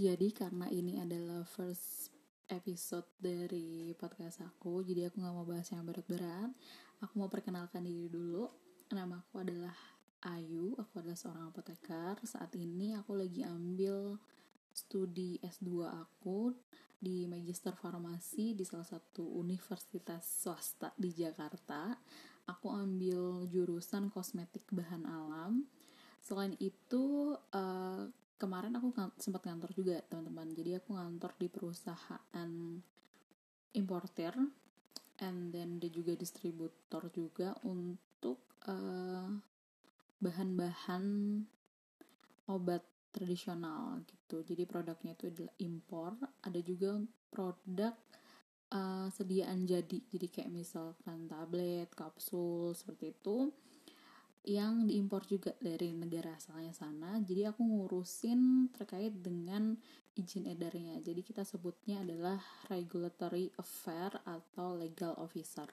Jadi karena ini adalah first episode dari podcast aku, jadi aku nggak mau bahas yang berat-berat. Aku mau perkenalkan diri dulu. Nama aku adalah Ayu, aku adalah seorang apoteker. Saat ini aku lagi ambil studi S2 aku di Magister Farmasi di salah satu universitas swasta di Jakarta. Aku ambil jurusan kosmetik bahan alam. Selain itu, uh, kemarin aku sempat kantor juga teman-teman. Jadi aku ngantor di perusahaan importer and then dia juga distributor juga untuk bahan bahan-bahan obat tradisional gitu. Jadi produknya itu adalah impor ada juga produk uh, sediaan jadi. Jadi kayak misalkan tablet kapsul seperti itu yang diimpor juga dari negara asalnya sana. Jadi aku ngurusin terkait dengan izin edarnya. Jadi kita sebutnya adalah regulatory affair atau legal officer.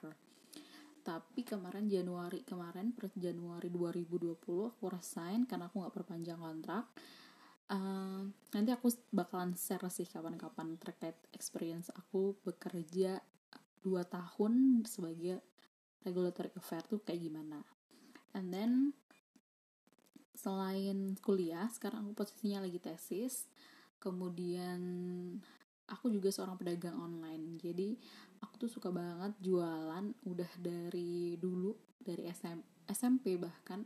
Tapi kemarin Januari kemarin per Januari 2020 aku resign karena aku nggak perpanjang kontrak. Uh, nanti aku bakalan share sih kapan-kapan terkait experience aku bekerja dua tahun sebagai regulatory affair tuh kayak gimana and then selain kuliah sekarang aku posisinya lagi tesis. Kemudian aku juga seorang pedagang online. Jadi aku tuh suka banget jualan udah dari dulu dari SM, SMP bahkan.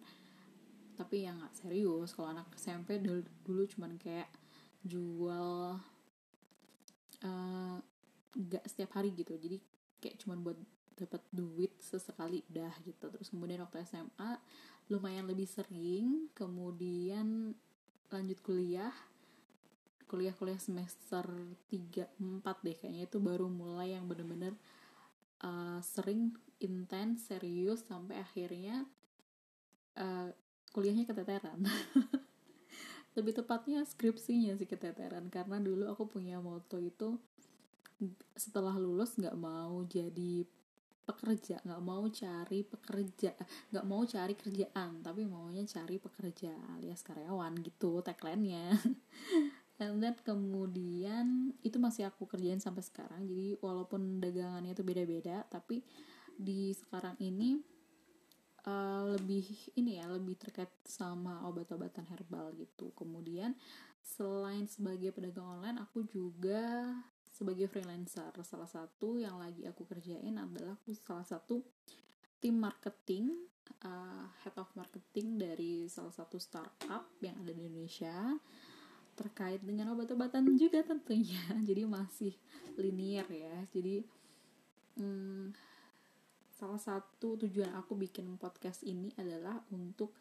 Tapi yang nggak serius. Kalau anak SMP dulu, dulu cuman kayak jual uh, setiap hari gitu. Jadi kayak cuman buat dapat duit sesekali udah gitu. Terus kemudian waktu SMA lumayan lebih sering. Kemudian lanjut kuliah. Kuliah-kuliah semester 3 4 deh kayaknya itu baru mulai yang bener-bener uh, sering intens serius sampai akhirnya uh, kuliahnya keteteran. Lebih tepatnya skripsinya sih keteteran. Karena dulu aku punya moto itu setelah lulus nggak mau jadi pekerja nggak mau cari pekerja nggak mau cari kerjaan tapi maunya cari pekerja alias karyawan gitu tagline-nya. And then kemudian itu masih aku kerjain sampai sekarang jadi walaupun dagangannya itu beda-beda tapi di sekarang ini uh, lebih ini ya lebih terkait sama obat-obatan herbal gitu. Kemudian selain sebagai pedagang online aku juga sebagai freelancer. Salah satu yang lagi aku kerjain adalah aku salah satu tim marketing, uh, head of marketing dari salah satu startup yang ada di Indonesia terkait dengan obat-obatan juga tentunya. Jadi masih linear ya. Jadi hmm, salah satu tujuan aku bikin podcast ini adalah untuk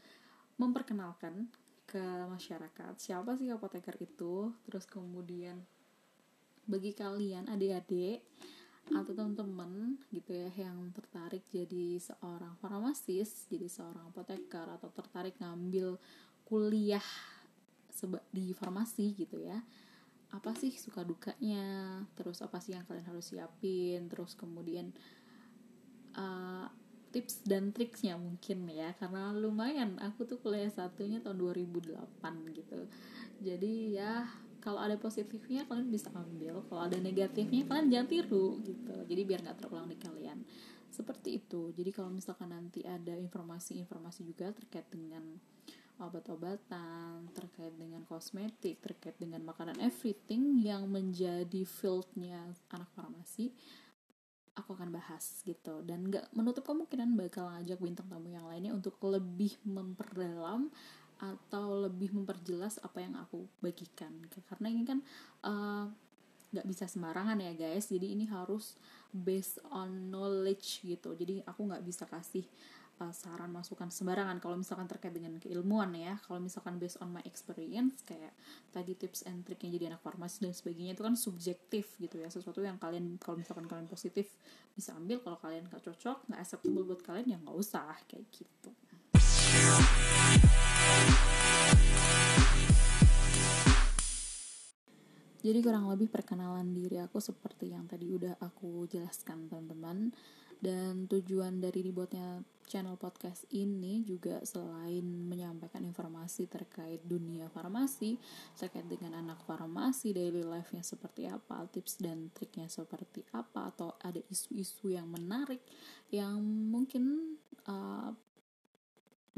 memperkenalkan ke masyarakat siapa sih apoteker itu, terus kemudian bagi kalian adik-adik atau teman-teman gitu ya yang tertarik jadi seorang farmasis, jadi seorang apoteker atau tertarik ngambil kuliah di farmasi gitu ya. Apa sih suka dukanya? Terus apa sih yang kalian harus siapin? Terus kemudian uh, tips dan triksnya mungkin ya karena lumayan aku tuh kuliah satunya tahun 2008 gitu. Jadi ya kalau ada positifnya kalian bisa ambil. Kalau ada negatifnya kalian jangan tiru gitu. Jadi biar nggak terulang di kalian. Seperti itu. Jadi kalau misalkan nanti ada informasi-informasi juga terkait dengan obat-obatan terkait dengan kosmetik terkait dengan makanan everything yang menjadi fieldnya anak farmasi aku akan bahas gitu. Dan nggak menutup kemungkinan bakal ngajak bintang tamu yang lainnya untuk lebih memperdalam atau lebih memperjelas apa yang aku bagikan. Karena ini kan eh, nggak uh, bisa sembarangan ya guys. Jadi ini harus based on knowledge gitu. Jadi aku nggak bisa kasih uh, saran masukan sembarangan. Kalau misalkan terkait dengan keilmuan ya. Kalau misalkan based on my experience kayak tadi tips and triknya jadi anak farmasi dan sebagainya itu kan subjektif gitu ya. Sesuatu yang kalian kalau misalkan kalian positif bisa ambil. Kalau kalian nggak cocok nggak acceptable buat kalian ya nggak usah. Kayak gitu jadi kurang lebih perkenalan diri aku seperti yang tadi udah aku jelaskan teman-teman. Dan tujuan dari dibuatnya channel podcast ini juga selain menyampaikan informasi terkait dunia farmasi terkait dengan anak farmasi daily life-nya seperti apa tips dan triknya seperti apa atau ada isu-isu yang menarik yang mungkin uh,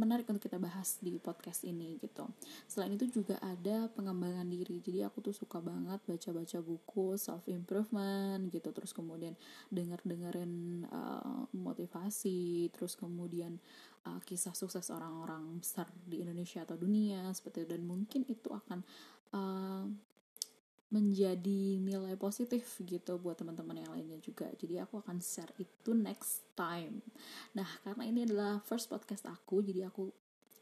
menarik untuk kita bahas di podcast ini gitu. Selain itu juga ada pengembangan diri. Jadi aku tuh suka banget baca-baca buku self improvement gitu. Terus kemudian denger-dengerin uh, motivasi, terus kemudian uh, kisah sukses orang-orang besar di Indonesia atau dunia seperti itu dan mungkin itu akan uh, menjadi nilai positif gitu buat teman-teman yang lainnya juga. Jadi aku akan share itu next time. Nah, karena ini adalah first podcast aku, jadi aku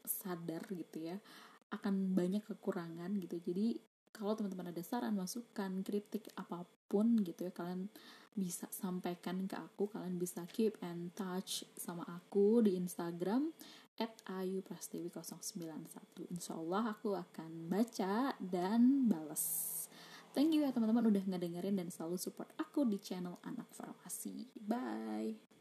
sadar gitu ya akan banyak kekurangan gitu. Jadi kalau teman-teman ada saran, masukan, kritik apa pun gitu ya, kalian bisa sampaikan ke aku. Kalian bisa keep and touch sama aku di Instagram at ayuprastiwi091 Insya Allah aku akan baca dan balas Thank you ya teman-teman udah ngedengerin dan selalu support aku di channel Anak Farmasi. Bye!